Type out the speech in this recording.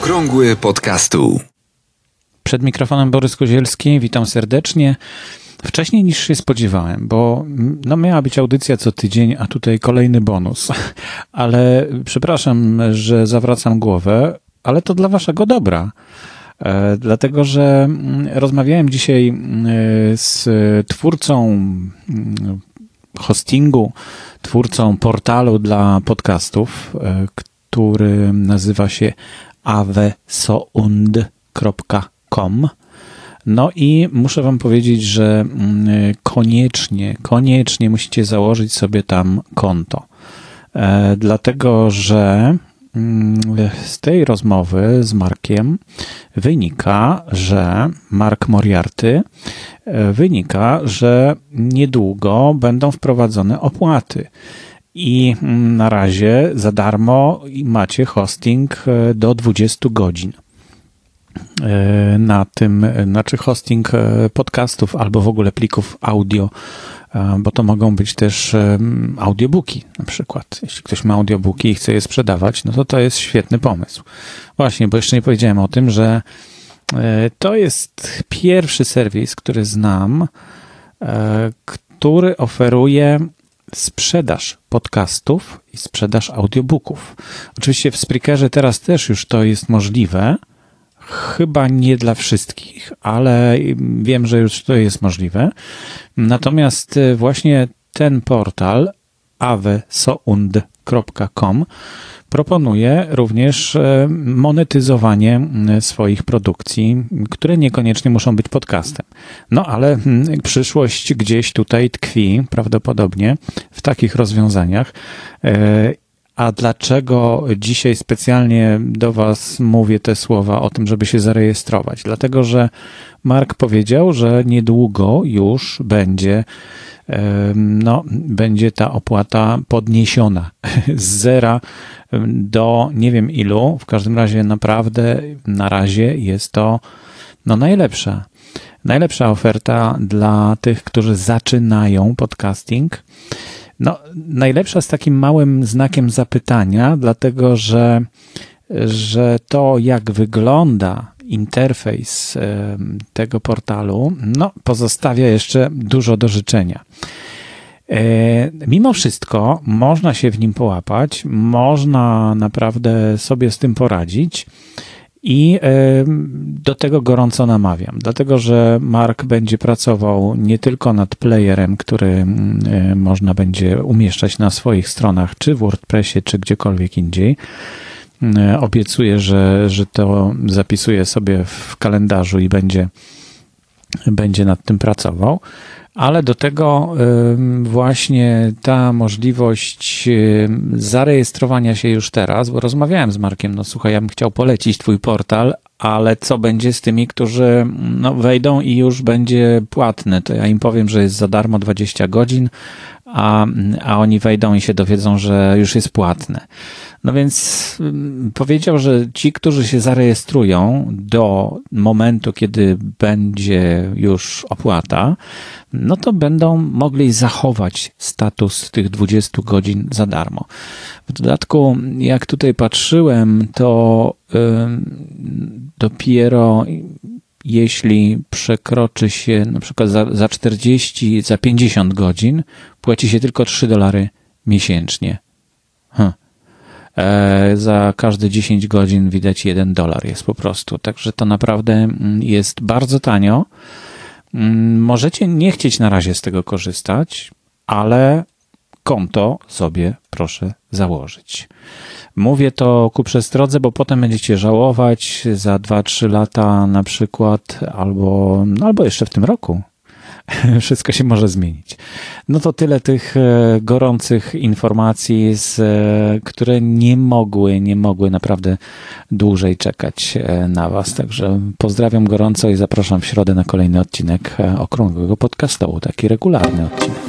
Okrągły podcastu. Przed mikrofonem Borys Kozielski, witam serdecznie. Wcześniej niż się spodziewałem, bo no miała być audycja co tydzień, a tutaj kolejny bonus. Ale przepraszam, że zawracam głowę, ale to dla waszego dobra. E, dlatego, że rozmawiałem dzisiaj z twórcą hostingu, twórcą portalu dla podcastów, e, który nazywa się avesound.com. No i muszę Wam powiedzieć, że mm, koniecznie, koniecznie musicie założyć sobie tam konto. E, dlatego, że mm, z tej rozmowy z Markiem wynika, że Mark Moriarty e, wynika, że niedługo będą wprowadzone opłaty. I mm, na razie za darmo macie hosting e, do 20 godzin e, na tym, znaczy hosting e, podcastów albo w ogóle plików audio, bo to mogą być też audiobooki na przykład. Jeśli ktoś ma audiobooki i chce je sprzedawać, no to to jest świetny pomysł. Właśnie, bo jeszcze nie powiedziałem o tym, że to jest pierwszy serwis, który znam, który oferuje sprzedaż podcastów i sprzedaż audiobooków. Oczywiście w Spreakerze teraz też już to jest możliwe. Chyba nie dla wszystkich, ale wiem, że już to jest możliwe. Natomiast e, właśnie ten portal avesound.com proponuje również e, monetyzowanie swoich produkcji, które niekoniecznie muszą być podcastem. No ale przyszłość gdzieś tutaj tkwi prawdopodobnie w takich rozwiązaniach. A dlaczego dzisiaj specjalnie do Was mówię te słowa o tym, żeby się zarejestrować? Dlatego, że Mark powiedział, że niedługo już będzie no, będzie ta opłata podniesiona z zera do nie wiem ilu. W każdym razie naprawdę na razie jest to no, najlepsza. Najlepsza oferta dla tych, którzy zaczynają podcasting. No, najlepsza z takim małym znakiem zapytania, dlatego że, że to, jak wygląda interfejs tego portalu, no, pozostawia jeszcze dużo do życzenia. E, mimo wszystko można się w nim połapać, można naprawdę sobie z tym poradzić. I do tego gorąco namawiam, dlatego że Mark będzie pracował nie tylko nad playerem, który można będzie umieszczać na swoich stronach, czy w WordPressie, czy gdziekolwiek indziej, obiecuję, że, że to zapisuję sobie w kalendarzu i będzie, będzie nad tym pracował. Ale do tego właśnie ta możliwość zarejestrowania się już teraz, bo rozmawiałem z Markiem, no słuchaj, ja bym chciał polecić twój portal, ale co będzie z tymi, którzy no, wejdą i już będzie płatny? To ja im powiem, że jest za darmo 20 godzin, a, a oni wejdą i się dowiedzą, że już jest płatne. No więc mm, powiedział, że ci, którzy się zarejestrują do momentu, kiedy będzie już opłata, no to będą mogli zachować status tych 20 godzin za darmo. W dodatku, jak tutaj patrzyłem, to dopiero jeśli przekroczy się na przykład za, za 40, za 50 godzin, płaci się tylko 3 dolary miesięcznie. E, za każde 10 godzin widać 1 dolar jest po prostu. Także to naprawdę mm, jest bardzo tanio. Mm, możecie nie chcieć na razie z tego korzystać, ale konto sobie proszę założyć. Mówię to ku przestrodze, bo potem będziecie żałować za 2-3 lata na przykład, albo, no albo jeszcze w tym roku. Wszystko się może zmienić. No to tyle tych e, gorących informacji, z, e, które nie mogły, nie mogły naprawdę dłużej czekać e, na Was. Także pozdrawiam gorąco i zapraszam w środę na kolejny odcinek Okrągłego Podcastu, taki regularny odcinek.